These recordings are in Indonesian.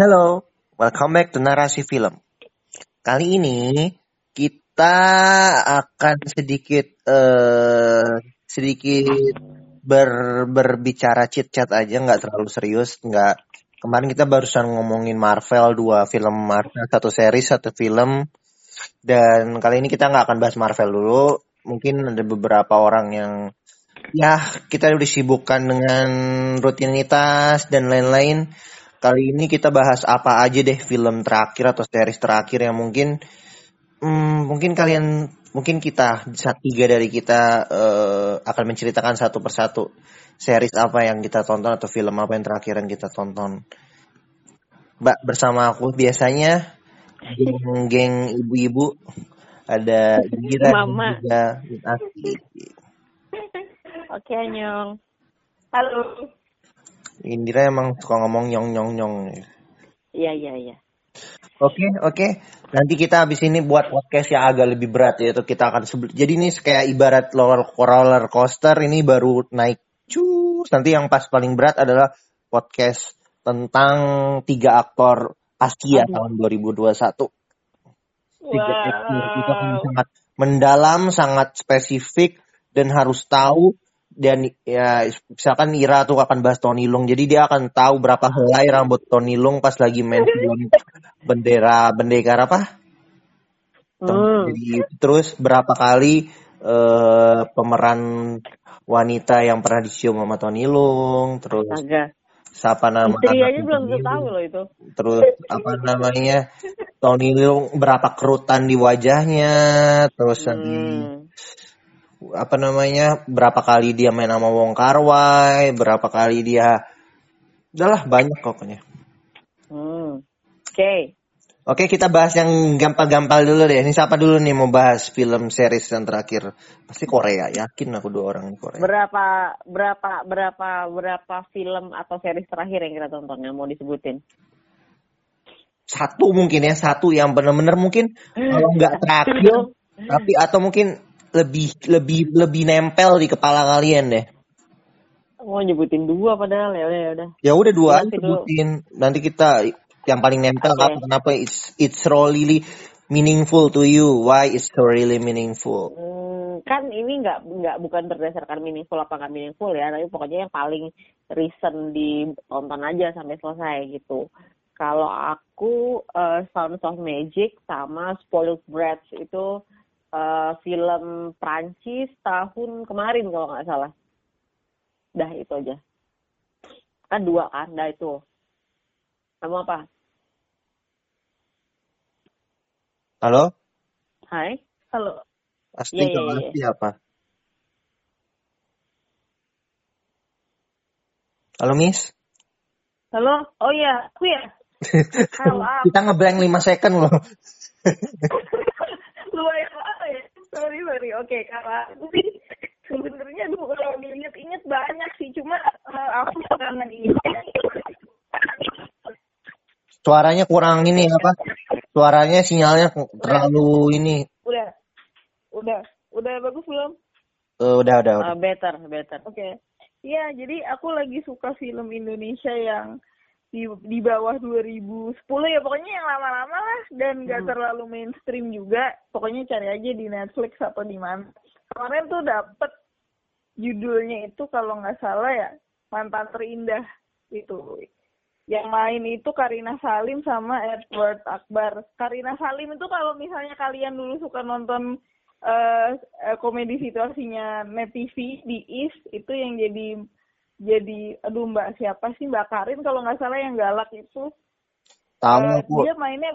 Halo, welcome back to Narasi Film. Kali ini kita akan sedikit eh sedikit ber, berbicara chit chat aja, nggak terlalu serius, nggak. Kemarin kita barusan ngomongin Marvel dua film Marvel satu series satu film dan kali ini kita nggak akan bahas Marvel dulu. Mungkin ada beberapa orang yang ya kita disibukkan dengan rutinitas dan lain-lain. Kali ini kita bahas apa aja deh film terakhir atau series terakhir yang mungkin hmm, mungkin kalian mungkin kita tiga dari kita uh, akan menceritakan satu persatu series apa yang kita tonton atau film apa yang terakhir yang kita tonton. Mbak bersama aku biasanya geng-geng ibu-ibu ada Gira Mama. juga. Oke, Nyong. Halo. Indira emang suka ngomong nyong nyong nyong. Iya, iya, iya. Oke oke. Nanti kita habis ini buat podcast yang agak lebih berat yaitu kita akan sebel- jadi ini kayak ibarat roller, roller coaster ini baru naik cus. Nanti yang pas paling berat adalah podcast tentang tiga aktor Asia Aduh. tahun 2021. Tiga aktor kita akan Wow. sangat mendalam, sangat spesifik dan harus tahu dan ya misalkan Ira tuh akan bahas Tony Long jadi dia akan tahu berapa helai rambut Tony Long pas lagi main film bendera bendera apa Hmm. jadi terus berapa kali eh, pemeran wanita yang pernah dicium sama Tony Long terus Astaga. siapa nama Istri aja belum tahu loh itu. terus apa namanya Tony Long berapa kerutan di wajahnya terus lagi Hmm. Apa namanya berapa kali dia main sama Wong Kar Wai berapa kali dia udahlah banyak pokoknya Hmm. Oke. oke kita bahas yang gampang-gampang dulu deh ini siapa dulu nih mau bahas film series yang terakhir pasti Korea yakin aku dua orang Korea Berapa berapa berapa berapa film atau series terakhir yang kita tonton yang mau disebutin? satu mungkin ya satu yang bener-bener mungkin kalau nggak terakhir tapi atau mungkin lebih lebih lebih nempel di kepala kalian deh Mau nyebutin dua padahal ya udah ya udah. ya udah dua Nanti aja dulu. sebutin nanti kita yang paling nempel Oke. apa kenapa it's it's really meaningful to you why it's so really meaningful Hmm, kan ini nggak nggak bukan berdasarkan meaningful apa nggak meaningful ya, tapi pokoknya yang paling recent ditonton aja sampai selesai gitu. Kalau aku eh, Sounds of Magic sama Spoiled Brats itu eh, film Prancis tahun kemarin kalau nggak salah. Dah itu aja. Kan dua kan, dah itu. Kamu apa? halo Hai? Halo. Asti kalau iya. Asti apa halo Miss Halo? Oh iya, aku ya. Halo, apa? kita ngeblank 5 second loh sorry sorry. Oke karena sebenarnya aduh kalau diinget-inget banyak sih. Cuma eh, aku kangen ini. Suaranya kurang ini apa? Suaranya sinyalnya terlalu ini. Udah. Udah. Udah bagus belum? Eh, udah udah udah. Ah, better better. Oke. Iya, jadi aku lagi suka film Indonesia yang di di bawah 2010 ya pokoknya yang lama-lama lah. Dan gak Hmm. terlalu mainstream juga. Pokoknya cari aja di Netflix atau di mana. Kemarin tuh dapet judulnya itu kalau nggak salah ya mantan terindah itu. Yang main itu Karina Salim sama Edward Akbar. Karina Salim itu kalau misalnya kalian dulu suka nonton eh, komedi situasinya Net TV di East itu yang jadi jadi aduh mbak siapa sih mbak Karin? Kalau nggak salah yang galak itu tahu Eh, aku dia mainnya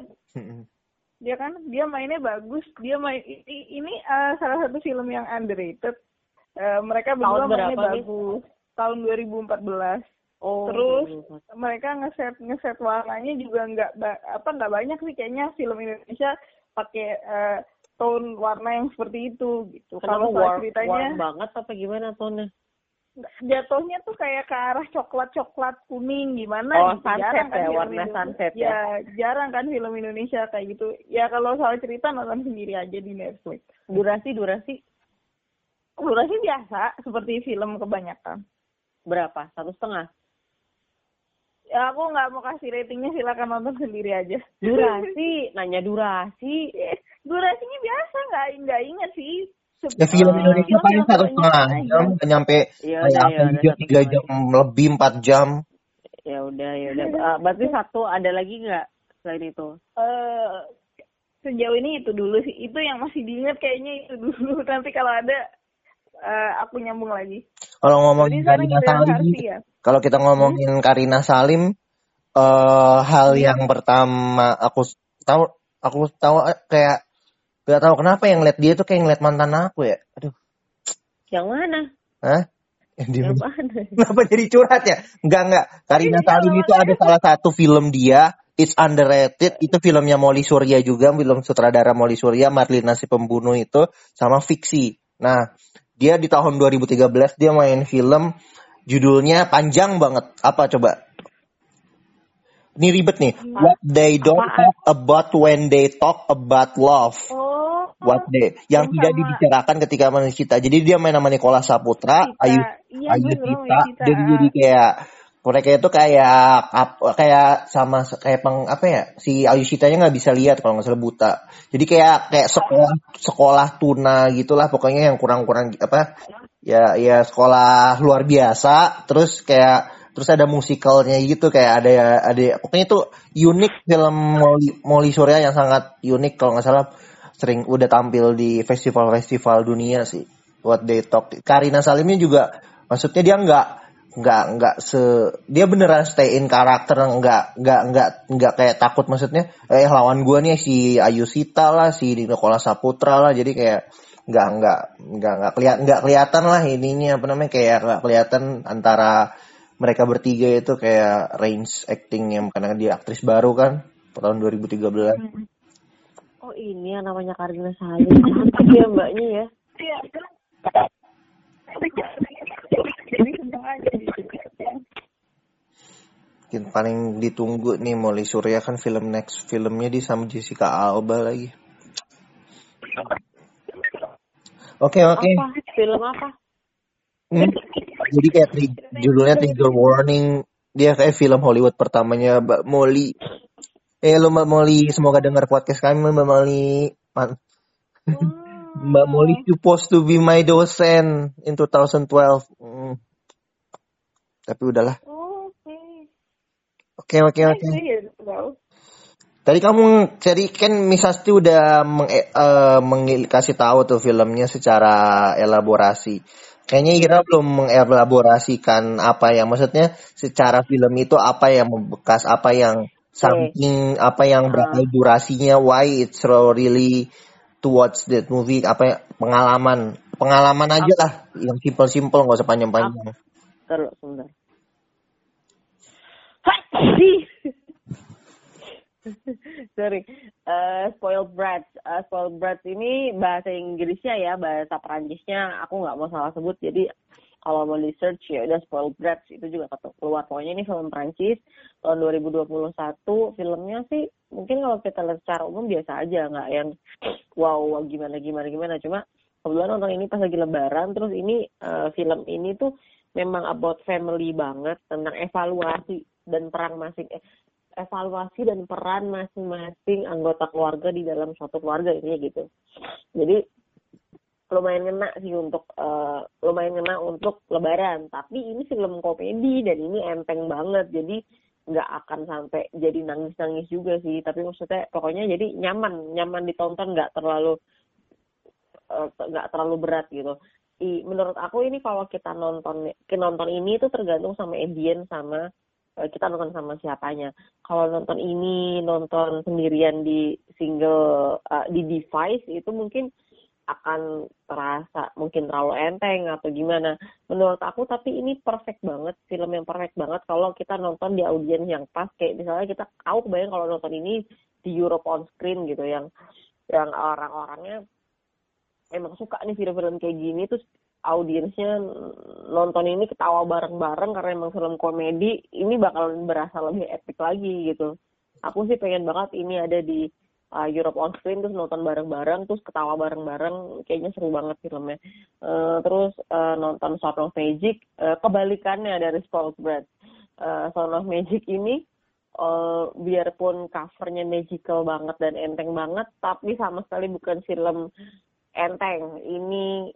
dia kan dia mainnya bagus. Dia main ini, ini eh, salah satu film yang underrated. Eh, mereka berdua Tahun mainnya nih? bagus. Tahun 2014 Oh, Terus, iya, iya. mereka ngeset ngeset warnanya juga nggak apa nggak banyak sih. Kayaknya film Indonesia pakai eh, tone warna yang seperti itu gitu. Kalau soal warm, ceritanya warm banget apa gimana tonnya? Jatuhnya tuh kayak ke arah coklat coklat kuning gimana Oh, gitu. sunset jarang kan ya, film warna sunset ya. ya jarang kan film Indonesia kayak gitu ya kalau soal cerita nonton sendiri aja di Netflix Durasi durasi durasi biasa seperti film kebanyakan berapa? Satu setengah. Ya aku nggak mau kasih ratingnya silakan nonton sendiri aja. Durasi, nanya durasi. Durasinya biasa nggak nggak inget sih. Ya film Ah. Indonesia film paling satu setengah jam, nggak nyampe Ya ya tiga jam lebih empat jam. Ya udah, ya udah. Ah, berarti satu ada lagi nggak selain itu? Eh, sejauh ini itu dulu sih. Itu yang masih diingat kayaknya itu dulu. Nanti kalau ada eh, aku nyambung lagi. Kalau Jadi ngomongin sekarang Karina Salim, ya. kalau kita ngomongin Karina Salim, eh hal Hmm. yang pertama aku tahu, aku tahu kayak gak tahu kenapa yang ngeliat dia tuh kayak ngeliat mantan aku ya. Aduh, Yang mana? hah? Yang di Yang mana? Kenapa jadi curhat ya? Enggak enggak. Karina Iya, Salim itu ada salah satu film dia, It's Underrated. Itu filmnya Molly Surya juga, film sutradara Molly Surya, Marlina si pembunuh itu sama fiksi. Nah, dia di tahun 2013 dia main film judulnya panjang banget. Apa coba? Ini ribet nih. What they don't Apaan? talk about when they talk about love. Oh. What they yang tidak dibicarakan ketika manusia kita. Jadi dia main sama Nicola Saputra, Cita. Ayu Iya, Ayu Cita, dan jadi kayak mereka itu kayak kayak sama kayak peng apa ya si Ayu Citanya nggak bisa lihat kalau nggak salah buta. Jadi kayak kayak sekolah sekolah tuna gitulah pokoknya yang kurang-kurang apa ya ya sekolah luar biasa terus kayak terus ada musikalnya gitu kayak ada ada pokoknya itu unik film Molly, Molly Surya yang sangat unik kalau nggak salah. Sering udah tampil di festival-festival dunia sih What They Talk Karina Salimnya juga maksudnya dia nggak nggak nggak se dia beneran stay in karakter nggak nggak nggak nggak kayak takut maksudnya eh lawan gua nih si Ayu Sita lah si Nicola Saputra lah. Jadi kayak nggak nggak nggak nggak kelihatan nggak kelihatan lah ininya apa namanya kayak nggak kelihatan antara mereka bertiga itu kayak range acting yang karena dia aktris baru kan tahun 2013 Hmm. Oh ini yang namanya Karina Salim. Cantik ya mbaknya ya. Iya. Mungkin paling ditunggu nih Molly Surya kan film next filmnya di sama Jessica Alba lagi. Oke oke. Apa? Film apa? Hmm. Jadi kayak tri- judulnya Trigger Warning. Dia kayak film Hollywood pertamanya Mbak Molly. Eh lo Mbak Molly, semoga dengar podcast kami Mbak Molly. Man- Mbak Molly supposed to be my dosen in 2012. Hmm. Tapi udahlah. Oke. Oke oke oke. Tahu. Tadi kamu, jadi kan Misasti udah meng, eh, meng- kasih tahu tuh filmnya secara elaborasi. Kayaknya Ira belum mengelaborasikan apa yang maksudnya secara film itu apa yang membekas, apa yang saking, apa yang berapa durasinya, why it's so really to watch that movie, apa ya, pengalaman, pengalaman aja lah, yang simple-simple nggak usah panjang-panjang. Terus sebentar. Sorry. Eh, spoiled brats. Eh, spoiled brats ini bahasa Inggrisnya ya, bahasa Perancisnya aku nggak mau salah sebut. Jadi kalau mau di search ya udah spoiled brats itu juga keluar. Pokoknya ini film Perancis tahun 2021. Filmnya sih mungkin kalau kita lihat secara umum biasa aja, nggak yang wow, wow gimana gimana gimana. Cuma kebetulan nonton ini pas lagi Lebaran. Terus ini eh, film ini tuh memang about family banget tentang evaluasi dan perang masing evaluasi dan peran masing-masing anggota keluarga di dalam suatu keluarga ini gitu. Jadi lumayan ngena sih untuk eh, lumayan ngena untuk lebaran. Tapi ini film komedi dan ini enteng banget. Jadi nggak akan sampai jadi nangis nangis juga sih. Tapi maksudnya pokoknya jadi nyaman. Nyaman ditonton nggak terlalu eh, nggak terlalu berat gitu. I, menurut aku ini kalau kita nonton nonton ini tuh tergantung sama audience sama kita nonton sama siapanya. Kalau nonton ini nonton sendirian di single eh, di device itu mungkin akan terasa mungkin terlalu enteng atau gimana. Menurut aku tapi ini perfect banget film yang perfect banget. Kalau kita nonton di audiens yang pas kayak misalnya kita tahu kebayang kalau nonton ini di Europe on screen gitu yang yang orang-orangnya emang suka nih film-film kayak gini terus audiensnya nonton ini ketawa bareng-bareng karena emang film komedi ini bakal berasa lebih epic lagi gitu. Aku sih pengen banget ini ada di uh, Europe on screen terus nonton bareng-bareng terus ketawa bareng-bareng kayaknya seru banget filmnya. Uh, terus uh, nonton Sound of Magic uh, kebalikannya dari Spoiled Brats uh, Sound of Magic ini uh, biarpun covernya magical banget dan enteng banget, tapi sama sekali bukan film enteng. Ini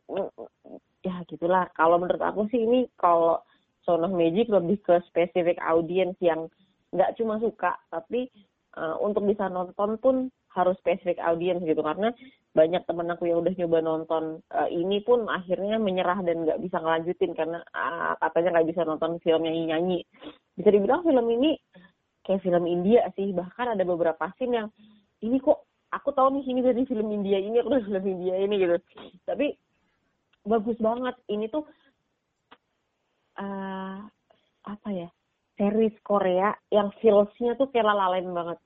ya gitulah. Kalau menurut aku sih ini kalau Sound of Magic lebih ke spesifik audiens yang nggak cuma suka, tapi uh, untuk bisa nonton pun harus spesifik audiens gitu. Karena banyak temen aku yang udah nyoba nonton uh, ini pun akhirnya menyerah dan nggak bisa ngelanjutin karena uh, katanya nggak bisa nonton film yang nyanyi. Bisa dibilang film ini kayak film India sih. Bahkan ada beberapa scene yang ini kok aku tahu nih ini dari film India ini aku dari film India ini gitu. Tapi bagus banget ini tuh uh, apa ya series Korea yang feelsnya tuh kayak lalalain banget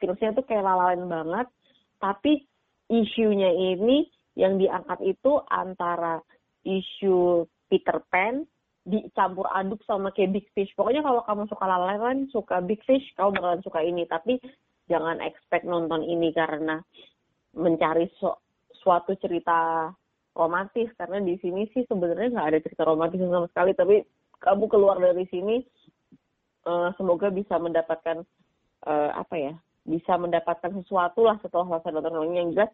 feelsnya tuh kayak lalalain banget tapi isunya ini yang diangkat itu antara isu Peter Pan dicampur aduk sama kayak Big Fish. Pokoknya kalau kamu suka lalalan, suka Big Fish, kamu bakalan suka ini. Tapi jangan expect nonton ini karena mencari su suatu cerita romantis. Karena di sini sih sebenarnya nggak ada cerita romantis sama sekali. Tapi kamu keluar dari sini uh, semoga bisa mendapatkan uh, apa ya bisa mendapatkan sesuatu lah setelah selesai nonton yang jelas.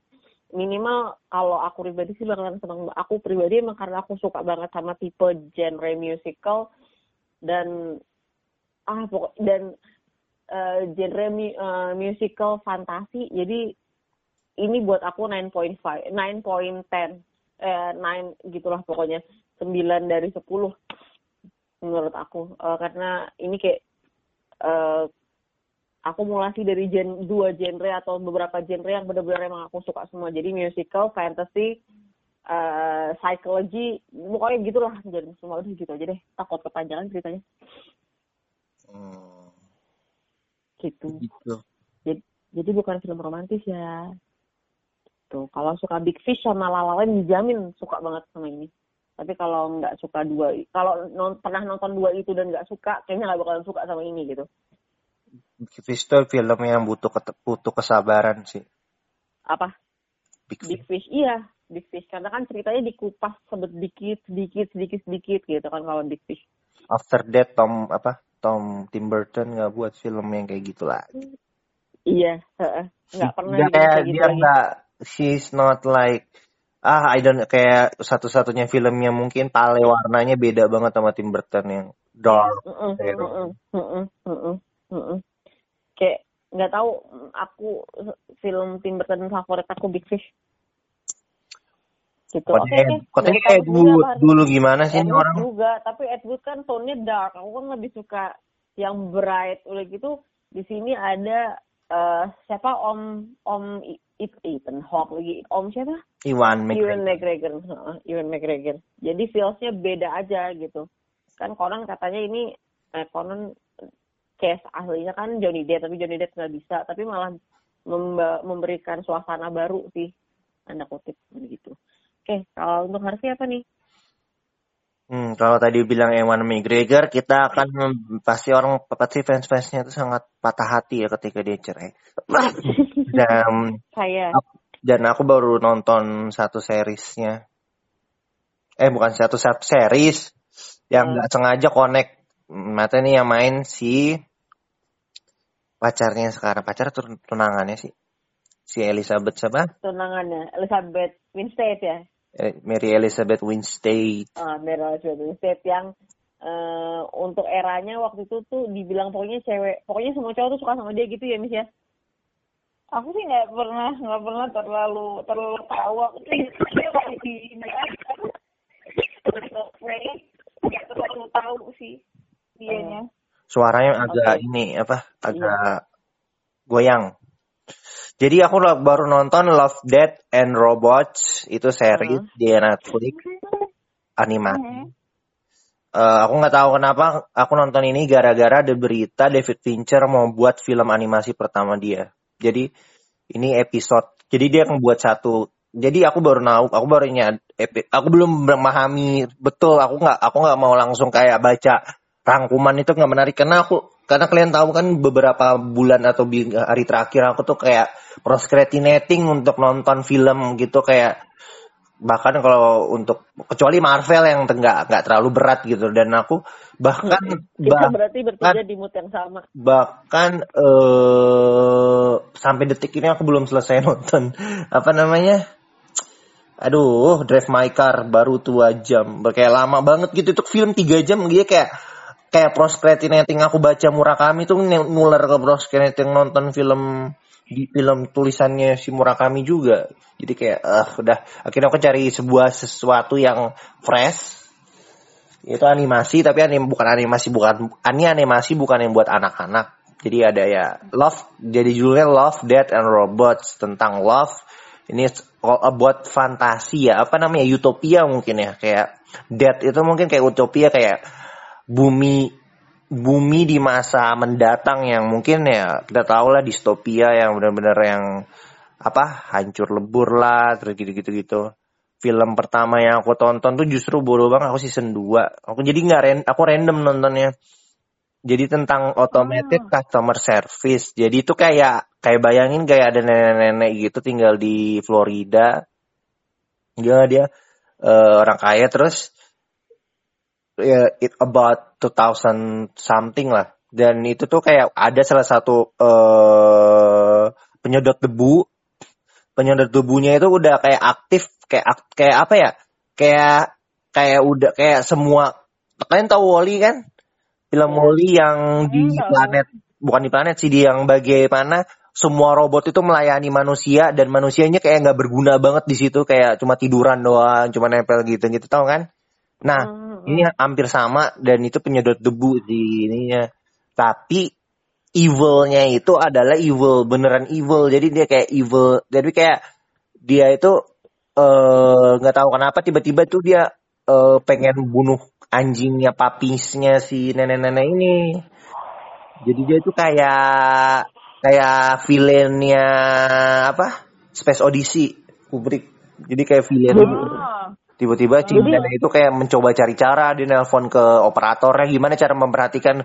Minimal kalau aku pribadi sih bakalan seneng. Aku pribadi emang karena aku suka banget sama tipe genre musical. Dan ah pokok dan uh, genre mu, uh, musical fantasi. Jadi ini buat aku 9.5 9.10 eh 9 gitulah pokoknya 9 dari 10 menurut aku uh, karena ini kayak uh, akumulasi dari gen, dua genre atau beberapa genre yang benar-benar emang aku suka semua. Jadi musical, fantasy, uh, psychology, pokoknya gitulah. Jadi semua udah gitu aja deh. Takut kepanjangan ceritanya. Hmm. Gitu. gitu. Jadi, jadi bukan film romantis ya. Tuh, kalau suka Big Fish sama La La dijamin suka banget sama ini. Tapi kalau nggak suka dua, kalau non, pernah nonton dua itu dan nggak suka, kayaknya nggak bakalan suka sama ini gitu. Fish itu film yang butuh butuh kesabaran sih. Apa? Big, Big Fish. Iya, Big Fish. Karena kan ceritanya dikupas sedikit, sedikit, sedikit, sedikit gitu kan kalau Big Fish. After that Tom apa? Tom Tim Burton nggak buat film yang kayak gitu lah. Iya, nggak pernah dia kayak gitu dia nggak, she's not like ah I don't kayak satu-satunya filmnya mungkin pale warnanya beda banget sama Tim Burton yang dark. -uh, uh -uh, uh -uh kayak nggak tahu aku film Tim Burton favorit aku Big Fish. Gitu. Oke okay, okay. kayak dulu dulu gimana sih ini orang? juga tapi Edward kan tone-nya dark. Aku kan lebih suka yang bright. Udah gitu di sini ada uh, siapa? Om Om Ethan Hawke lagi. Om siapa? Iwan McGregor. Iwan McGregor Iwan McGregor. Jadi feelsnya beda aja gitu. Kan konon katanya ini eh, konon case aslinya kan Johnny Depp tapi Johnny Depp nggak bisa. Tapi malah memberikan suasana baru sih. Anda kutip begitu oke kalau untuk Harvey apa nih Hmm, kalau tadi bilang Ewan McGregor, kita akan pasti orang pasti fans-fansnya itu sangat patah hati ya ketika dia cerai. dan saya dan aku baru nonton satu seriesnya. Eh bukan satu satu series yang hmm. nggak hmm. sengaja connect. Mata nih yang main si pacarnya sekarang pacar tunangannya sih si Elizabeth siapa tunangannya Elizabeth Winstead ya Mary Elizabeth Winstead ah Mary Elizabeth Winstead yang uh, untuk eranya waktu itu tuh dibilang pokoknya cewek pokoknya semua cowok tuh suka sama dia gitu ya Miss ya aku sih nggak pernah nggak pernah terlalu terlalu tahu aku di nggak terlalu tahu sih dianya Suaranya agak okay. ini apa? Agak yeah. goyang. Jadi aku baru nonton Love, Death and Robots itu series uh. di Netflix animasi. Uh. Uh, aku nggak tahu kenapa aku nonton ini gara-gara ada berita David Fincher mau buat film animasi pertama dia. Jadi ini episode. Jadi dia akan buat satu. Jadi aku baru tahu, aku baru nyad, aku belum memahami betul. Aku nggak, aku nggak mau langsung kayak baca rangkuman itu nggak menarik karena aku karena kalian tahu kan beberapa bulan atau hari terakhir aku tuh kayak procrastinating untuk nonton film gitu kayak bahkan kalau untuk kecuali Marvel yang nggak nggak terlalu berat gitu. Dan aku bahkan Kita bah- berarti bertiga di mood yang sama. bahkan eh sampai detik ini aku belum selesai nonton. Apa namanya? Aduh Drive My Car baru dua jam. Kayak lama banget gitu. Itu film tiga jam dia kayak kayak proscrediting aku baca Murakami tuh nular ke proscrediting nonton film di film tulisannya si Murakami juga. Jadi kayak ah udah. Akhirnya aku cari sebuah sesuatu yang fresh. Itu animasi tapi anim bukan animasi bukan ini animasi bukan yang buat anak-anak. Jadi ada ya love jadi judulnya Love Death and Robots tentang love. Ini about fantasi ya apa namanya utopia mungkin ya. Kayak death itu mungkin kayak utopia kayak bumi bumi di masa mendatang yang mungkin ya kita tahu lah distopia yang benar-benar yang apa hancur lebur lah terus gitu-gitu gitu film pertama yang aku tonton tuh justru bodoh banget aku season 2 aku jadi nggak ran- aku random nontonnya. Jadi tentang automated customer service. Jadi itu kayak kayak bayangin kayak ada nenek-nenek gitu tinggal di Florida. Dia dia eh, orang kaya terus ya it about 2000 something lah. Dan itu tuh kayak ada salah satu eh penyedot debu. Penyedot debunya itu udah kayak aktif kayak ak- kayak apa ya? Kayak kayak udah kayak semua kalian tahu Wally kan? Film Wally yang di Hmm, planet bukan di planet sih di yang bagaimana semua robot itu melayani manusia dan manusianya kayak nggak berguna banget di situ. Kayak cuma tiduran doang cuma nempel gitu gitu tahu kan? Nah Hmm, ini hampir sama dan itu penyedot debu di ininya. Tapi evilnya itu adalah evil beneran evil. Jadi dia kayak evil. Jadi kayak dia itu eh, nggak tahu kenapa tiba-tiba tuh dia eh, pengen bunuh anjingnya papisnya si nenek-nenek ini. Jadi dia itu kayak kayak villainnya apa? Space Odyssey Kubrick. Jadi kayak villain. Gitu. Tiba-tiba Jadi- nenek itu kayak mencoba cari cara dia nelpon ke operatornya gimana cara memperhatikan?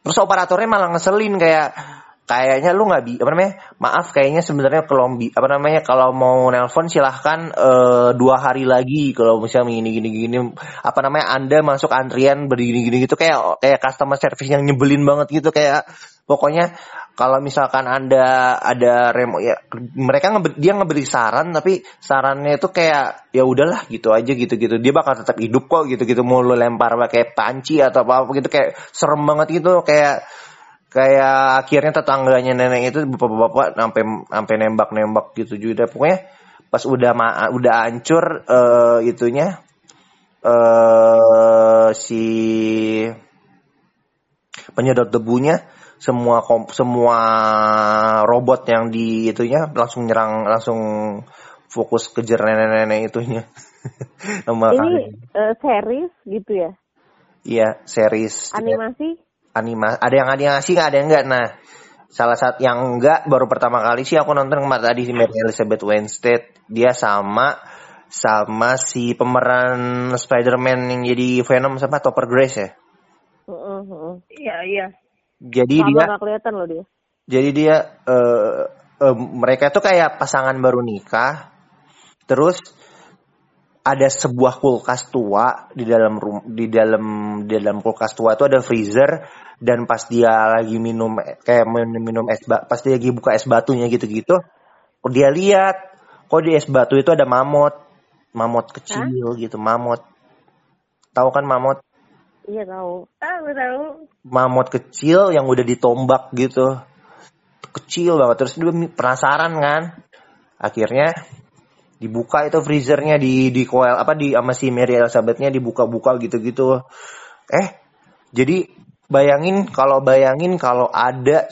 Terus operatornya malah ngeselin kayak kayaknya lu nggak bi apa namanya? Maaf kayaknya sebenarnya kalau bi- apa namanya? Kalau mau nelpon silahkan eh, dua hari lagi. Kalau misalnya gini gini gini apa namanya? Anda masuk antrian begini gini gitu kayak kayak customer service yang nyebelin banget gitu kayak pokoknya kalau misalkan anda ada remo ya mereka nge, dia ngeberi saran tapi sarannya itu kayak ya udahlah gitu aja gitu gitu dia bakal tetap hidup kok gitu gitu mau lu lempar pakai panci atau apa apa gitu kayak serem banget gitu. Kayak kayak akhirnya tetangganya nenek itu bapak-bapak sampai sampai nembak-nembak gitu juga. Pokoknya pas udah ma udah hancur eh, itunya eh si penyedot debunya semua kom- semua robot yang di itunya langsung nyerang langsung fokus kejar nenek-nenek itunya sama Ini eh, series gitu ya? iya series Animasi? anima ada yang animasi nggak ada yang enggak nah salah satu yang enggak baru pertama kali sih aku nonton kemarin tadi si Mary Elizabeth Winstead dia sama sama si pemeran Spider-Man yang jadi Venom sama Topper Grace ya Heeh, heeh. iya iya. Jadi Sama dia kelihatan loh dia. jadi dia eh, eh, mereka tuh kayak pasangan baru nikah. Terus ada sebuah kulkas tua di dalam rum- di dalam di dalam kulkas tua itu ada freezer. Dan pas dia lagi minum kayak minum, minum es ba- pas dia lagi buka es batunya gitu-gitu dia lihat kok di es batu itu ada mamut. Mamut kecil gitu mamut. Tahu kan mamut Iya tahu. Ah, gue tahu. mamut kecil yang udah ditombak gitu. Kecil banget terus dia penasaran kan. Akhirnya dibuka itu freezernya di di koel apa di sama si Mary Elizabethnya dibuka-buka gitu-gitu. Eh jadi bayangin kalau bayangin kalau ada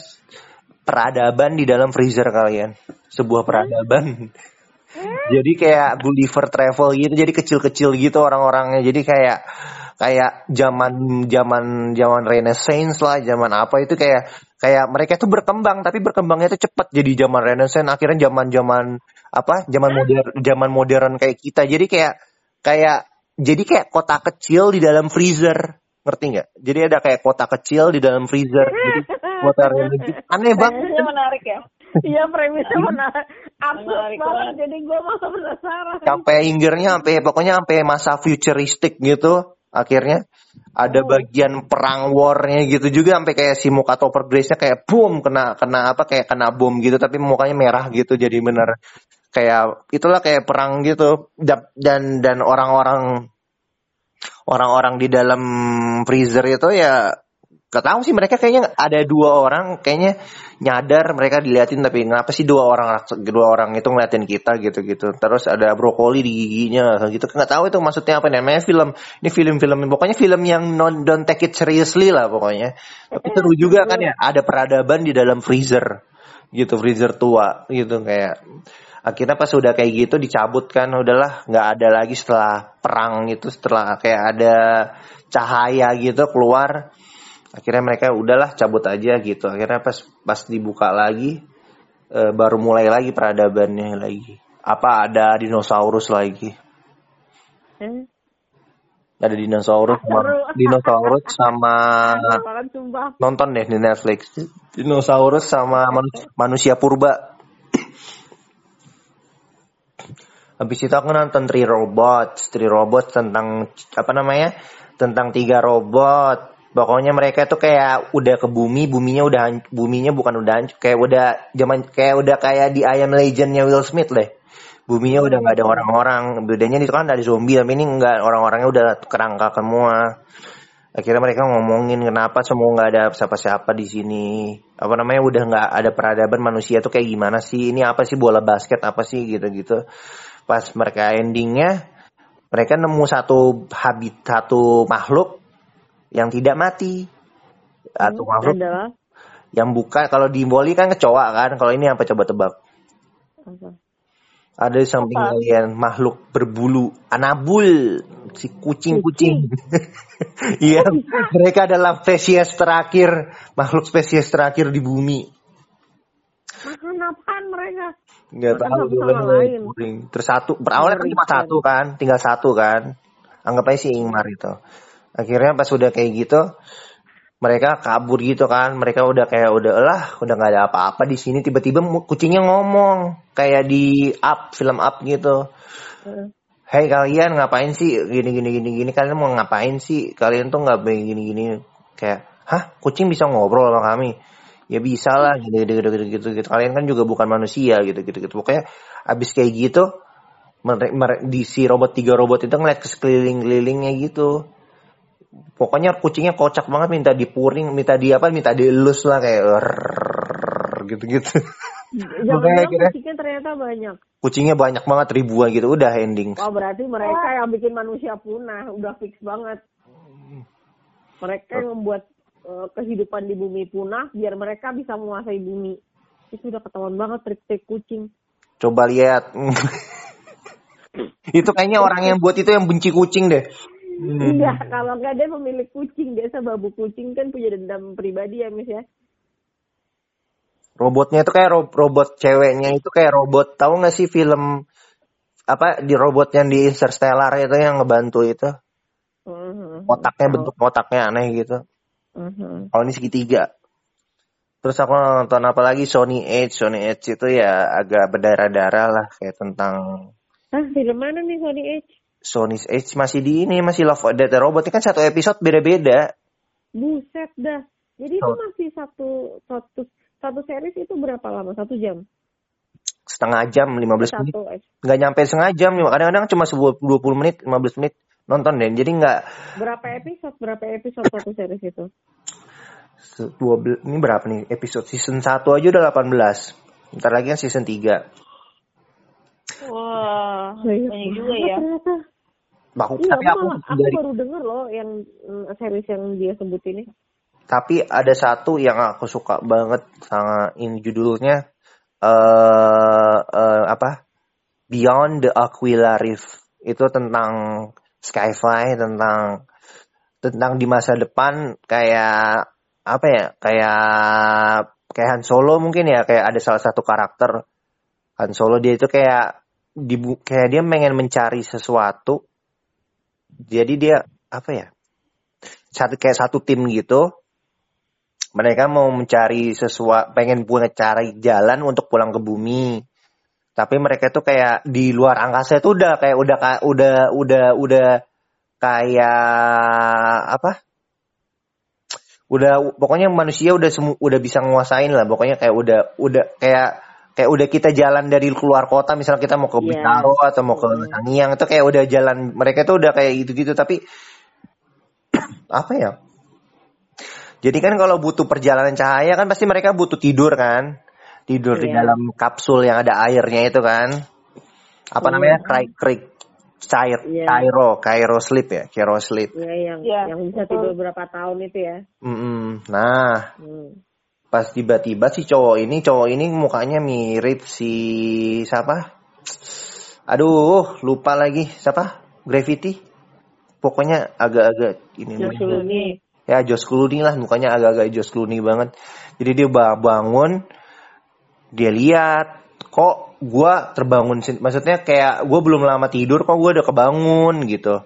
peradaban di dalam freezer kalian. Sebuah peradaban. Jadi kayak Gulliver Travel gitu jadi kecil-kecil gitu orang-orangnya. Jadi kayak kayak zaman zaman zaman Renaissance lah zaman apa itu kayak kayak mereka tuh berkembang tapi berkembangnya tuh cepat. Jadi zaman Renaissance akhirnya zaman zaman apa zaman modern zaman modern kayak kita. Jadi kayak kayak jadi kayak kota kecil di dalam freezer. Ngerti nggak? Jadi ada kayak kota kecil di dalam freezer. Jadi kota religi aneh banget. Kayaknya menarik ya. Iya premisnya mana absurd Menarik banget. banget. jadi gue malah penasaran. sampai hinggirnya sampai pokoknya sampai masa futuristik gitu akhirnya ada Oh. bagian perang warnya gitu juga sampai kayak si muka Topper Grace-nya kayak boom kena kena apa kayak kena bom gitu tapi mukanya merah gitu jadi bener kayak itulah kayak perang gitu Da- dan dan orang-orang orang-orang di dalam freezer itu ya gak tahu sih mereka kayaknya ada dua orang kayaknya nyadar mereka diliatin tapi kenapa sih dua orang dua orang itu ngeliatin kita gitu gitu terus ada brokoli di giginya gitu. Nggak tahu itu maksudnya apa namanya film ini film-film pokoknya film yang non don't take it seriously lah pokoknya. Tapi seru juga kan ya ada peradaban di dalam freezer gitu freezer tua gitu kayak akhirnya pas udah kayak gitu dicabut kan udahlah nggak ada lagi setelah perang itu setelah kayak ada cahaya gitu keluar akhirnya mereka udahlah cabut aja gitu. Akhirnya pas pas dibuka lagi eh, baru mulai lagi peradabannya lagi. Apa ada dinosaurus lagi? Eh, ada dinosaurus sama dinosaurus sama nonton deh di Netflix. Dinosaurus sama manu- manusia purba. Habis itu aku nonton Three Robots. Three Robots tentang apa namanya? Tentang tiga robot pokoknya mereka tuh kayak udah ke bumi buminya udah buminya bukan udah hancur kayak udah zaman kayak udah kayak di I Am Legendnya Will Smith deh. Buminya udah nggak ada orang-orang bedanya itu kan ada zombie tapi ini nggak orang-orangnya udah kerangka semua. Akhirnya mereka ngomongin kenapa semua nggak ada siapa-siapa di sini. Apa namanya udah nggak ada peradaban manusia tuh kayak gimana sih? Ini apa sih bola basket apa sih gitu-gitu. Pas mereka endingnya mereka nemu satu habit satu makhluk yang tidak mati satu Hmm, makhluk adalah yang bukan kalau di Bali kan kecoa kan kalau ini apa coba tebak apa? ada di samping Apa? kalian makhluk berbulu anabul si kucing-kucing iya mereka adalah spesies terakhir makhluk spesies terakhir di bumi Makan apaan mereka? nggak tahu juga lain. kuring. terus satu berawalnya kan cuma Mengerikan. satu kan tinggal satu kan anggap aja si Ingmar itu akhirnya pas udah kayak gitu mereka kabur gitu kan. Mereka udah kayak udah lah udah nggak ada apa-apa di sini. Tiba-tiba kucingnya ngomong kayak di up film up gitu. Hei kalian ngapain sih? Gini gini gini gini. Kalian mau ngapain sih? Kalian tuh nggak begini gini gini. Kayak hah? Kucing bisa ngobrol sama kami? Ya bisa lah. Gitu gitu gitu gitu gitu, gitu. kalian kan juga bukan manusia gitu gitu gitu. Pokoknya abis kayak gitu mere- mere- di si robot tiga robot itu ngeliat ke sekeliling-kelilingnya gitu pokoknya kucingnya kocak banget minta dipuring minta di apa minta dielus lah kayak rrrr, gitu-gitu kira- kucingnya ternyata banyak. kucingnya banyak banget ribuan gitu udah ending Wah berarti mereka yang bikin manusia punah, udah fix banget. Mereka yang membuat eh, kehidupan di bumi punah biar mereka bisa menguasai bumi. Itu udah ketahuan banget trik-trik kucing. Coba lihat. itu kayaknya orang yang buat itu yang benci kucing deh. Hmm. Iya, kalau nggak dia pemilik kucing, biasa babu kucing kan punya dendam pribadi ya, Miss ya. Robotnya itu kayak ro- robot ceweknya itu kayak robot. Tahu nggak sih film apa di robot yang di Interstellar itu yang ngebantu itu? Mhm. Otaknya Tahu. bentuk otaknya aneh gitu. Mhm. Kalau ini segitiga. Terus aku nonton apa lagi Sony Edge. Sony Edge itu ya agak berdarah-darah lah kayak tentang Ah, film mana nih Sony Edge? Sony Edge masih di ini masih Love Death Robot ini kan satu episode beda-beda. Buset dah. Jadi itu Oh. masih satu satu satu series itu berapa lama? Satu jam? Setengah jam 15 menit. Satu eh, nggak nyampe setengah jam kadang-kadang cuma sebuah 20 menit 15 menit nonton deh jadi nggak berapa episode? Berapa episode satu series itu? se- 12 ini berapa nih episode season 1 aja udah 18 ntar lagi kan season 3 Wah, Banyak banyak juga ya. Ternyata. Aku, Iya, tapi aku, aku malah- aku dari baru denger loh yang mm, series yang dia sebut ini. tapi ada satu yang aku suka banget sama ini judulnya eh eh, apa? Beyond the Aquila Reef. Itu tentang sci-fi tentang tentang di masa depan kayak apa ya kayak kayak Han Solo mungkin ya kayak ada salah satu karakter Han Solo. Dia itu kayak dibu kayak dia pengen mencari sesuatu jadi dia apa ya satu kayak satu tim gitu. Mereka mau mencari sesuatu pengen punya cari jalan untuk pulang ke bumi. Tapi mereka tuh kayak di luar angkasa itu udah kayak udah udah udah udah kayak apa? Udah pokoknya manusia udah semu, udah bisa nguasain lah. Pokoknya kayak udah udah kayak kayak udah kita jalan dari keluar kota misalnya kita mau ke Iya. Bintaro atau mau ke Iya. Sangiang itu kayak udah jalan mereka tuh udah kayak gitu-gitu tapi apa ya jadi kan kalau butuh perjalanan cahaya kan pasti mereka butuh tidur kan tidur di Iya. dalam kapsul yang ada airnya itu kan apa Iya. namanya krik krik cair Iya. Cairo Cairo sleep ya Cairo sleep Ya, yang Iya, yang bisa tidur berapa tahun itu ya. Mm-mm. nah Hmm. Pas tiba-tiba si cowok ini cowok ini mukanya mirip si siapa? Aduh lupa lagi. Siapa? Gravity? Pokoknya agak-agak ini Clooney. ya Josh Clooney lah. Mukanya agak-agak Josh Clooney banget. Jadi dia ba- bangun dia lihat kok gua terbangun maksudnya kayak gua belum lama tidur kok gua udah kebangun gitu.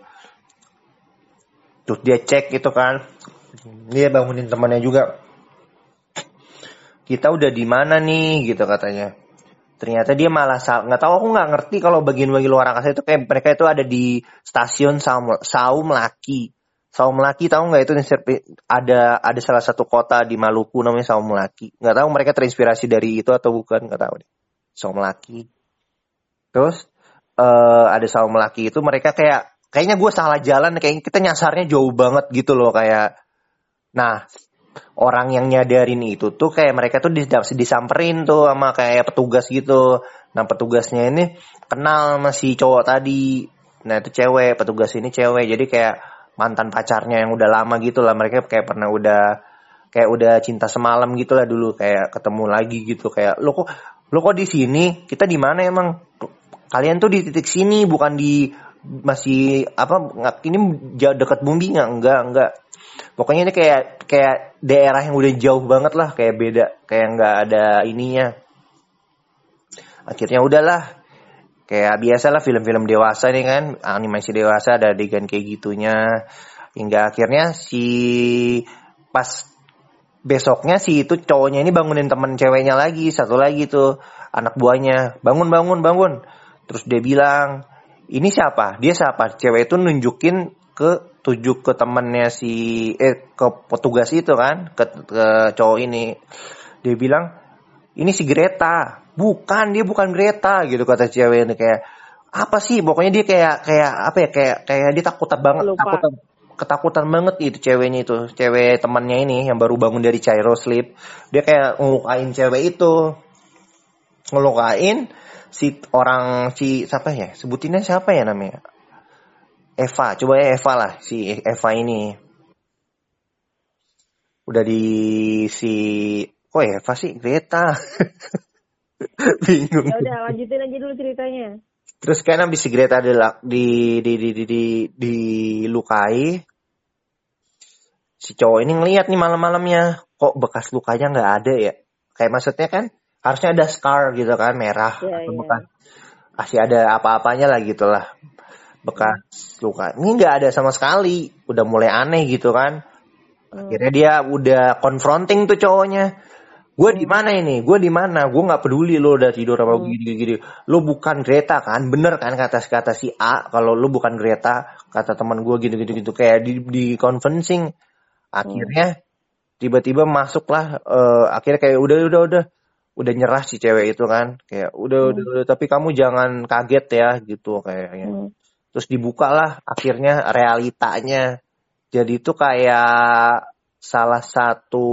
Terus dia cek gitu kan. Dia bangunin temannya juga kita udah di mana nih? gitu katanya. Ternyata dia malah nggak tahu aku nggak ngerti kalau bagian-bagian luar angkasa itu kayak mereka itu ada di stasiun Saum, Saum Laki. Saum Laki tahu nggak itu ada ada salah satu kota di Maluku namanya Saum Laki. Nggak tahu mereka terinspirasi dari itu atau bukan nggak tahu deh. Saum Laki. Terus eh ada Saum Laki itu mereka kayak kayaknya gue salah jalan kayak kita nyasarnya jauh banget gitu loh kayak nah orang yang nyadarin itu tuh kayak mereka tuh dis- disamperin tuh sama kayak petugas gitu. Nah petugasnya ini kenal sama si cowok tadi. Nah itu cewek, petugas ini cewek. Jadi kayak mantan pacarnya yang udah lama gitu lah. Mereka kayak pernah udah kayak udah cinta semalam gitu lah dulu kayak ketemu lagi gitu kayak lo kok lo kok di sini kita di mana emang kalian tuh di titik sini bukan di masih apa ini jauh dekat bumi nggak enggak enggak pokoknya ini kayak kayak daerah yang udah jauh banget lah kayak beda kayak nggak ada ininya. Akhirnya udahlah kayak biasalah film-film dewasa nih kan animasi dewasa ada adegan kayak gitunya. Hingga akhirnya si pas besoknya si itu cowoknya ini bangunin temen ceweknya lagi satu lagi tuh anak buahnya. Bangun bangun bangun. Terus dia bilang ini siapa? Dia siapa? Cewek itu nunjukin ke tujuh ke temennya si eh ke petugas itu kan ke, ke cowok ini. Dia bilang ini si Greta. Bukan dia bukan Greta gitu kata cewek ini kayak apa sih? Pokoknya dia kayak kayak apa ya kayak kayak dia takutan banget Lupa. takutan ketakutan banget itu ceweknya itu cewek temannya ini yang baru bangun dari Cairo sleep. Dia kayak ngelukain cewek itu. Ngelukain si orang si siapa ya? Sebutinnya siapa ya namanya Eva coba ya Eva lah si Eva ini udah di si kok Eva sih Greta bingung Ya udah lanjutin aja dulu ceritanya. Terus kan habis si Greta di di di di di, di, dilukai, si cowok ini ngelihat nih malam-malamnya, kok bekas lukanya nggak ada ya? Kayak maksudnya kan harusnya ada scar gitu kan merah Iya, atau iya. bekas masih ada apa-apanya lah gitu lah bekas luka. Ini nggak ada sama sekali, udah mulai aneh gitu kan. Hmm. Akhirnya dia udah confronting tuh cowoknya. Gue di mana ini? Gue di mana? Gue nggak peduli lo udah tidur apa Hmm. gini-gini. Lo bukan Greta kan? Bener kan kata kata si A kalau lo bukan Greta kata teman gue gitu-gitu gitu kayak di di convincing. Akhirnya tiba-tiba masuklah eh, akhirnya kayak udah udah udah udah nyerah si cewek itu kan kayak udah udah, udah tapi kamu jangan kaget ya gitu kayaknya Hmm. Terus dibukalah akhirnya realitanya. Jadi itu kayak salah satu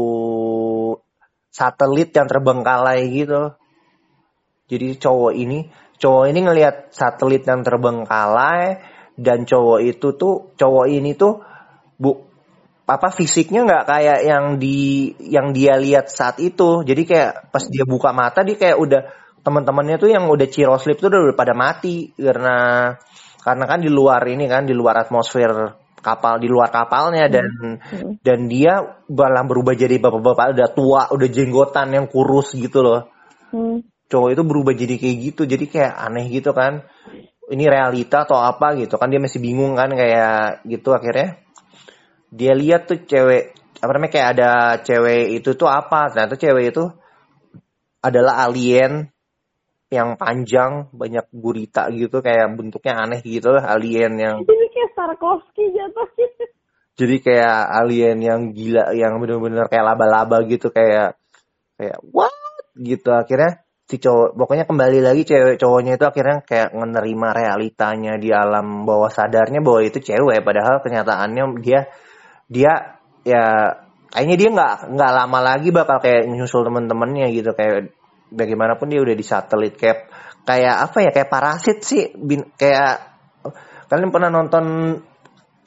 satelit yang terbengkalai gitu. Jadi cowok ini cowok ini ngelihat satelit yang terbengkalai dan cowok itu tuh cowok ini tuh bu apa fisiknya nggak kayak yang di yang dia lihat saat itu. Jadi kayak pas dia buka mata dia kayak udah teman-temannya tuh yang udah ciroslip tuh udah pada mati karena karena kan di luar ini kan di luar atmosfer kapal di luar kapalnya dan Hmm. dan dia malah berubah jadi bapak-bapak udah tua udah jenggotan yang kurus gitu loh. Hmm. cowok itu berubah jadi kayak gitu jadi kayak aneh gitu kan. Ini realita atau apa gitu kan dia masih bingung kan kayak gitu akhirnya. Dia lihat tuh cewek apa namanya kayak ada cewek itu tuh apa. Ternyata cewek itu adalah alien yang panjang banyak gurita gitu kayak bentuknya aneh gitu lah alien yang Ini kayak Tarkovsky jatuhnya. jadi kayak alien yang gila yang bener-bener kayak laba-laba gitu kayak kayak what? gitu. Akhirnya si cowok pokoknya kembali lagi cewek cowoknya itu akhirnya kayak menerima realitanya di alam bawah sadarnya bahwa itu cewek. Padahal kenyataannya dia dia ya kayaknya dia nggak nggak lama lagi bakal kayak nyusul temen-temennya gitu. Kayak bagaimanapun dia udah di satelit. Kayak kayak apa ya? Kayak parasit sih. Bin, kayak kalian pernah nonton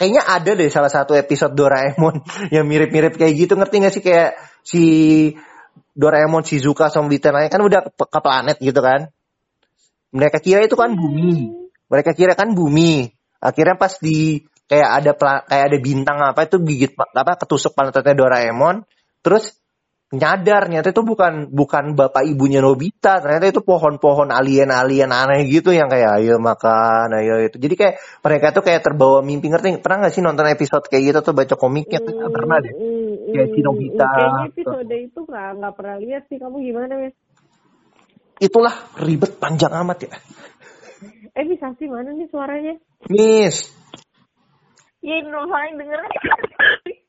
kayaknya ada deh salah satu episode Doraemon yang mirip-mirip kayak gitu. Ngerti gak sih? Kayak si Doraemon Shizuka sama Bitenai kan udah ke, planet gitu kan? Mereka kira itu kan bumi. Mereka kira kan bumi. Akhirnya pas di kayak ada kayak ada bintang apa itu gigit pa- apa ketusuk planetnya Doraemon. Terus nyadar ternyata itu bukan bukan bapak ibunya Nobita ternyata itu pohon-pohon alien-alien aneh gitu yang kayak ayo makan ayo itu jadi kayak mereka tuh kayak terbawa mimpi ngerti? Pernah nggak sih nonton episode kayak gitu tuh baca komiknya tuh? Nggak pernah deh. Hmm, Kayak si hmm, Nobita. Kayaknya episode itu nggak nggak pernah lihat sih. Kamu gimana Wes? itulah ribet panjang amat ya. Eh bisa sih mana nih suaranya? Miss. Ya paling dengernya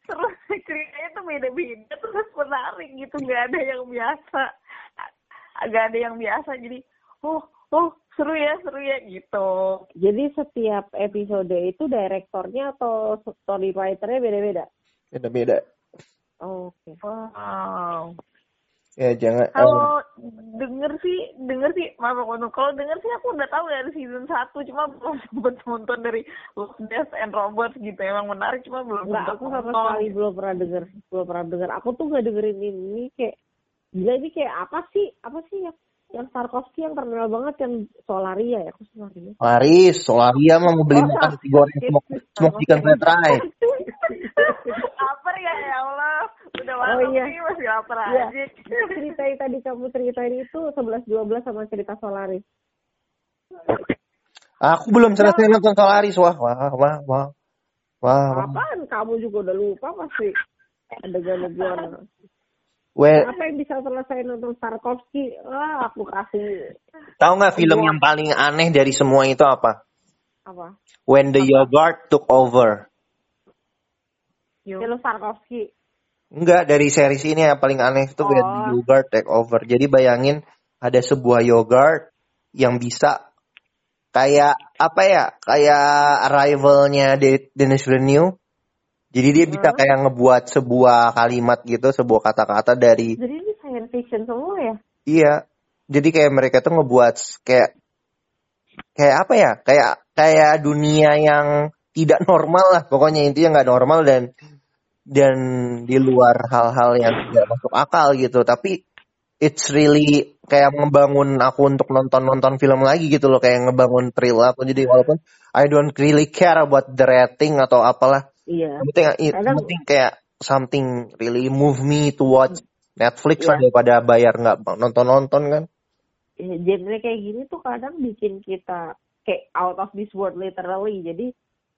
terus ceritanya tuh beda-beda terus menarik gitu nggak ada yang biasa agak ada yang biasa jadi oh oh seru ya seru ya gitu Jadi setiap episode itu direktornya atau story writernya beda-beda? beda-beda Oke. wow ya jangan kalau denger sih denger sih maaf aku potong. kalau denger sih aku udah tahu dari season 1 cuma belum sempet nonton dari Love Death and Robots gitu emang menarik cuma belum Enggak, sempet aku sama nonton. sekali belum pernah denger, belum pernah denger. Aku tuh nggak dengerin ini kayak gila ini kayak apa sih? Apa sih yang yang Tarkovsky yang terkenal banget yang Solaria ya? Aku Solaria. Laris Solaria mah mau beli Oh, makan nasi goreng smoke, smoke chicken fried rice lapar ya ya Allah udah Oh, malam iya. nih masih lapar Iya. aja Cerita yang tadi kamu ceritain itu 11 12 sama cerita Solaris. aku belum selesai nonton Solaris wah wah wah wah wah, wah. Apaan? Kamu juga udah lupa pasti. Adegan gimana? Well, Apa yang bisa selesai nonton Tarkovsky? Ah, aku kasih tahu nggak film yang paling aneh dari semua itu apa? apa? When the Yogurt Took Over. Film Tarkovsky. Enggak, dari series ini yang paling aneh itu Oh. Yogurt Take Over. Jadi bayangin ada sebuah yogurt yang bisa kayak apa ya? Kayak rivalnya De- Dennis Villeneuve. Jadi dia bisa Hmm. kayak ngebuat sebuah kalimat gitu, sebuah kata-kata dari Jadi ini science fiction semua ya? Iya. Jadi kayak mereka tuh ngebuat kayak kayak apa ya? Kayak kayak dunia yang tidak normal lah. Pokoknya intinya nggak normal dan dan di luar hal-hal yang tidak masuk akal gitu. Tapi it's really kayak ngebangun aku untuk nonton-nonton film lagi gitu loh. Kayak ngebangun thrill aku. Jadi walaupun I don't really care about the rating atau apalah. Iya. Yang penting, penting kayak something really move me to watch Netflix lah Iya. daripada bayar nggak nonton-nonton kan. Ya, genre kayak gini tuh kadang bikin kita kayak out of this world literally. Jadi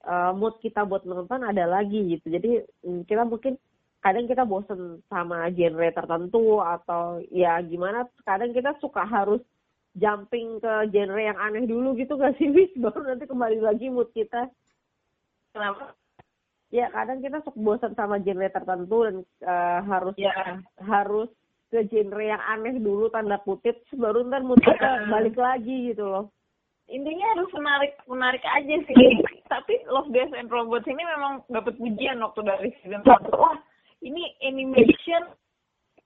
uh, mood kita buat nonton ada lagi gitu. Jadi mm, kita mungkin kadang kita bosen sama genre tertentu atau ya gimana. Kadang kita suka harus jumping ke genre yang aneh dulu gitu gak sih, Bis? Baru nanti kembali lagi mood kita. kenapa Ya kadang kita suka bosan sama genre tertentu dan uh, harus ya harus ke genre yang aneh dulu tanda kutip baru ntar mood kita balik lagi gitu loh. intinya harus menarik menarik aja sih tapi Love Death and Robots ini memang dapat pujian waktu dari season satu wah ini animation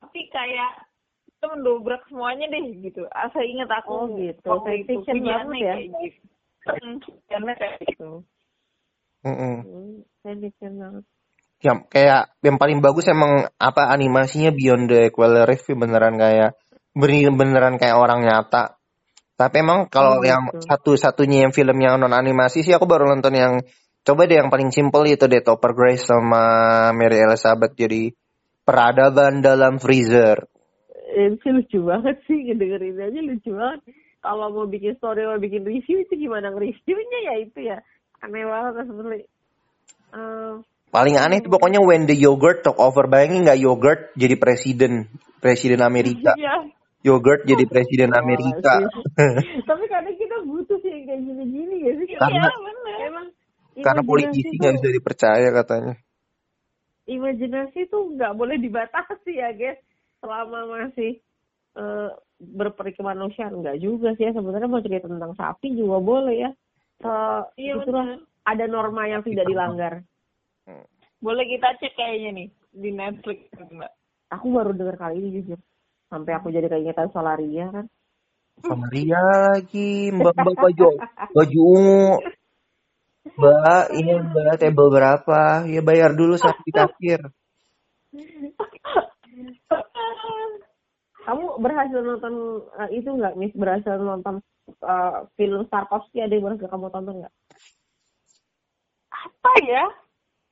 tapi kayak itu mendobrak semuanya deh gitu asa ingat aku Oh, gitu. waktu fiction pujiannya banget ya? kayak pujiannya kayak gitu. Hmm, saya bikin banget. Ya, kayak yang paling bagus emang apa animasinya Beyond the Equal Review beneran kayak bener- beneran kayak orang nyata. Tapi emang kalau Oh, yang gitu. satu-satunya yang film yang non animasi sih aku baru nonton yang coba deh yang paling simple itu deh Topper Grace sama Mary Elizabeth jadi peradaban dalam freezer. Ini sih lucu banget sih ngedengerin aja lucu banget. Kalau mau bikin story mau bikin review itu gimana nge-reviewnya ya itu ya aneh banget asli. Eh, Paling aneh itu pokoknya when the yogurt took over. Bayangin nggak yogurt jadi presiden presiden Amerika. Iya. Yogurt jadi presiden Amerika. Tapi kadang kita butuh sih yang kayak gini-gini ya sih. Karena- Iya, bener. Emang Karena politisi nggak bisa dipercaya katanya. imajinasi tuh nggak boleh dibatasi ya guys selama masih eh, berperi kemanusiaan nggak juga sih ya sebenarnya mau cerita tentang sapi juga boleh ya Eh, Iya, ada norma yang tidak dilanggar Boleh kita cek kayaknya nih di Netflix mbak. aku baru dengar kali ini jujur sampai aku jadi keingetan Solaria kan Sama Ria lagi, mbak mbak baju baju ungu. Mbak, ini mbak table berapa? Ya bayar dulu sampai di kasir. kamu berhasil nonton eh, itu nggak Miss berhasil nonton eh, film Tarkovsky ada yang berhasil kamu tonton nggak Apa ya?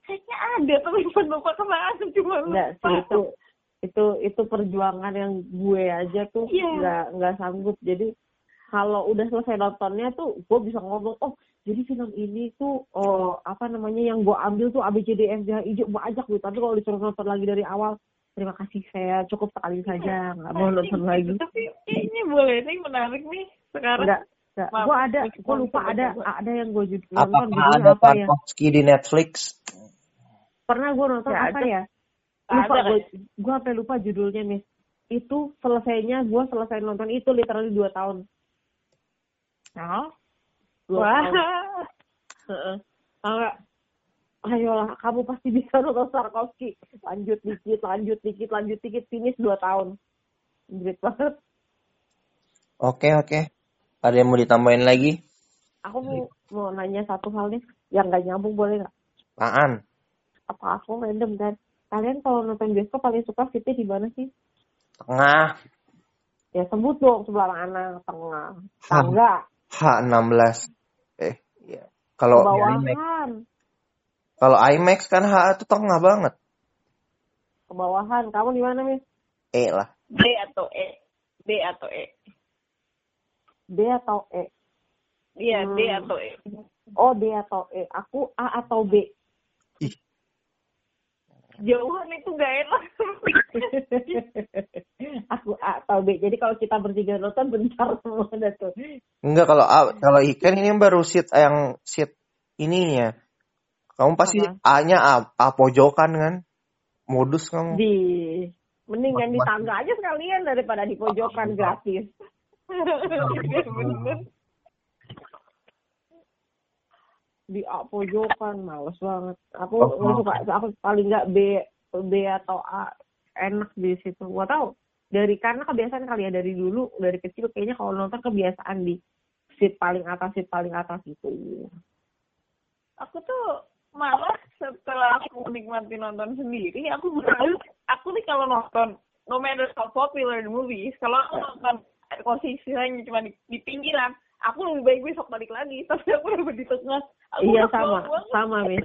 Kayaknya ada tapi lupa ke mana cuma Enggak lupa. sih itu itu itu perjuangan yang gue aja tuh Iya. nggak nggak sanggup jadi kalau udah selesai nontonnya tuh gue bisa ngomong oh jadi film ini tuh oh apa namanya yang gue ambil tuh ABCD F G H I J gue ajak gitu tapi kalau disuruh nonton lagi dari awal terima kasih saya cukup sekali saja nggak mau nonton lagi Tapi kayaknya boleh nih menarik nih sekarang. nggak nggak Maaf, gue ada gue lupa ada ada yang gue nonton Apakah judulnya ada apa ya di Netflix? pernah gue nonton Nggak apa ada. ya lupa ada gue gue sampai lupa judulnya nih itu selesainya gue selesai nonton itu literally dua tahun Oh. dua Wah. tahun Heeh. Tau nggak? ayolah kamu pasti bisa nonton Tarkovsky lanjut dikit lanjut dikit lanjut dikit finish dua tahun Great banget Oke oke. Ada yang mau ditambahin lagi? aku mau mau nanya satu hal nih yang gak nyambung boleh nggak Apaan? apa aku random kan kalian kalau nonton bioskop paling suka seatnya di mana sih Tengah. ya sebut dong sebelah mana tengah tangga H16. Eh, iya. Kalau IMAX, kebawahan kalau IMAX kan H itu tengah banget. kebawahan kamu di mana mis E lah. D atau E? D atau E? D atau E Iya, D Hmm. atau E. oh D atau E aku A atau B Jauhan itu gak enak. aku A atau B jadi kalau kita bertiga nonton bentar semua tuh Enggak kalau A, kalau ikan ini baru seat yang seat ininya. Kamu pasti? A-nya A, A pojokan kan? Modus kamu. di mendingan di tangga aja sekalian daripada di pojokan gratis bener. Di A pojokan males banget aku Oh, suka aku paling nggak B B atau A enak di situ gua tahu dari karena kebiasaan kali ya dari dulu dari kecil kayaknya kalau nonton kebiasaan di seat paling atas seat paling atas gitu Aku tuh malah setelah aku menikmati nonton sendiri, aku beralih. Aku nih kalau nonton, no matter how popular the movies, kalau aku nonton posisinya cuma di, di pinggiran, aku lebih baik besok balik lagi. Tapi aku udah di tengah. Iya sama sama mis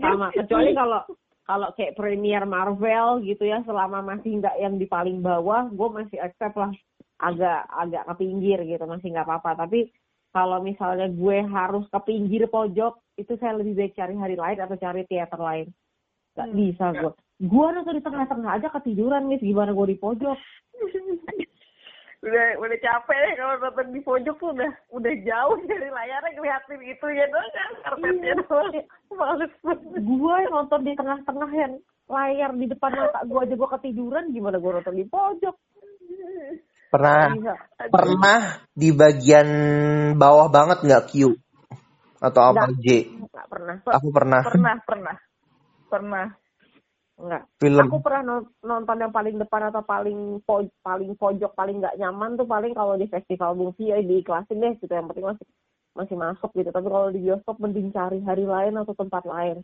sama kecuali kalau kalau kayak premier Marvel gitu ya selama masih nggak yang di paling bawah gue masih accept lah. Agak agak ke pinggir gitu masih nggak apa-apa. Tapi kalau misalnya gue harus ke pinggir pojok itu saya lebih baik cari hari lain atau cari teater lain. Nggak Hmm, bisa gue gue nonton di tengah-tengah aja ketiduran mis gimana gue di pojok udah udah capek deh kalau nonton di pojok tuh udah udah jauh dari layarnya ngeliatin itu ya doang kan karpetnya Iya. doang. Males banget. Gue yang nonton di tengah-tengah yang layar di depan mata gue aja gue ketiduran gimana gue nonton di pojok? Pernah bisa pernah di bagian bawah banget nggak Q? Atau apa J? nggak pernah. Aku pernah. pernah pernah. Pernah Enggak. Film. Aku pernah non- nonton yang paling depan atau paling po paling pojok paling nggak nyaman tuh paling kalau di festival movie ya diiklasin deh gitu yang penting masih masih masuk gitu. Tapi kalau di bioskop mending cari hari lain atau tempat lain.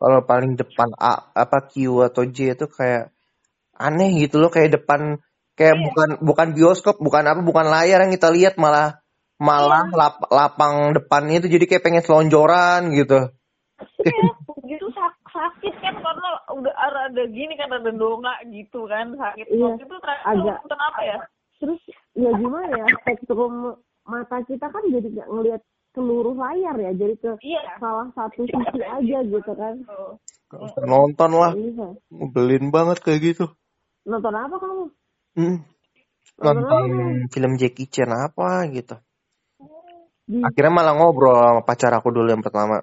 Kalau paling depan A apa Q atau J itu kayak aneh gitu loh kayak depan kayak Iya. bukan bukan bioskop, bukan apa, bukan layar yang kita lihat malah malah Iya. lap- lapang depannya itu jadi kayak pengen selonjoran gitu. Sak- sakit kan karena udah ada gini kan ada dongak gitu kan sakit Iya, itu agak. nonton apa ya Terus ya gimana ya spektrum mata kita kan jadi nggak ngelihat seluruh layar ya jadi ke Iya. salah satu sisi aja gitu kan. Nonton lah. Bisa. Belin banget kayak gitu. nonton apa kamu Hmm. Nonton Nonton apa? film Jackie Chan apa gitu. Akhirnya malah ngobrol sama pacar aku dulu yang pertama.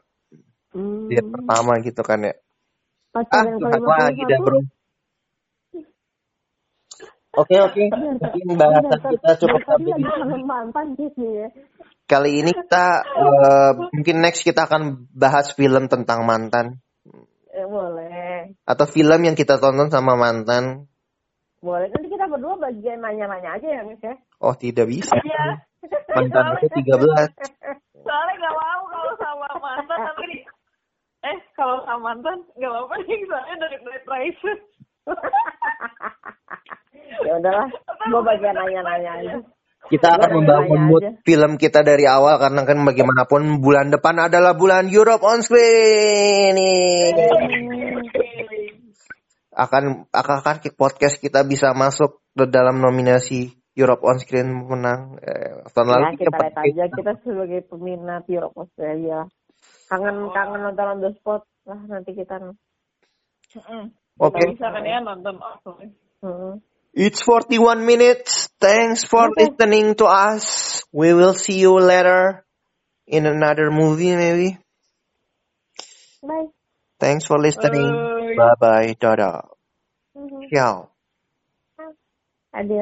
Hmm, pertama gitu kan ya. Ah, pacar yang curhat kelima lagi dah bro. Oke oke. Mungkin bahasan kita cukup sampai di sini. Kali ini kita eh, mungkin next kita akan bahas film tentang mantan eh, boleh atau film yang kita tonton sama mantan. boleh nanti kita berdua bagian nanya-nanya aja ya Miss ya Oh tidak bisa. Iya. Mantan aku 13. Soalnya nggak mau kalau sama mantan tapi eh kalau sama mantan nggak apa-apa nih soalnya dari dari private. ya udahlah gua bagian nanya-nanya aja Kita akan membangun nanya mood aja. film kita dari awal karena kan bagaimanapun bulan depan adalah bulan Europe on Screen. Nih. Akan akan podcast kita bisa masuk ke dalam nominasi Europe on Screen menang. Eh, tahun lalu ya kita lihat aja kita sebagai peminat Europe Australia kangen kangen nonton on the spot lah nanti kita Mm-mm. Oke. Nggak bisa kan ya nonton offline. Hmm. It's 41 minutes. Thanks for listening to us. We will see you later in another movie maybe. bye Thanks for listening. Bye. Bye bye. Dadah. Mhm. Ciao. adios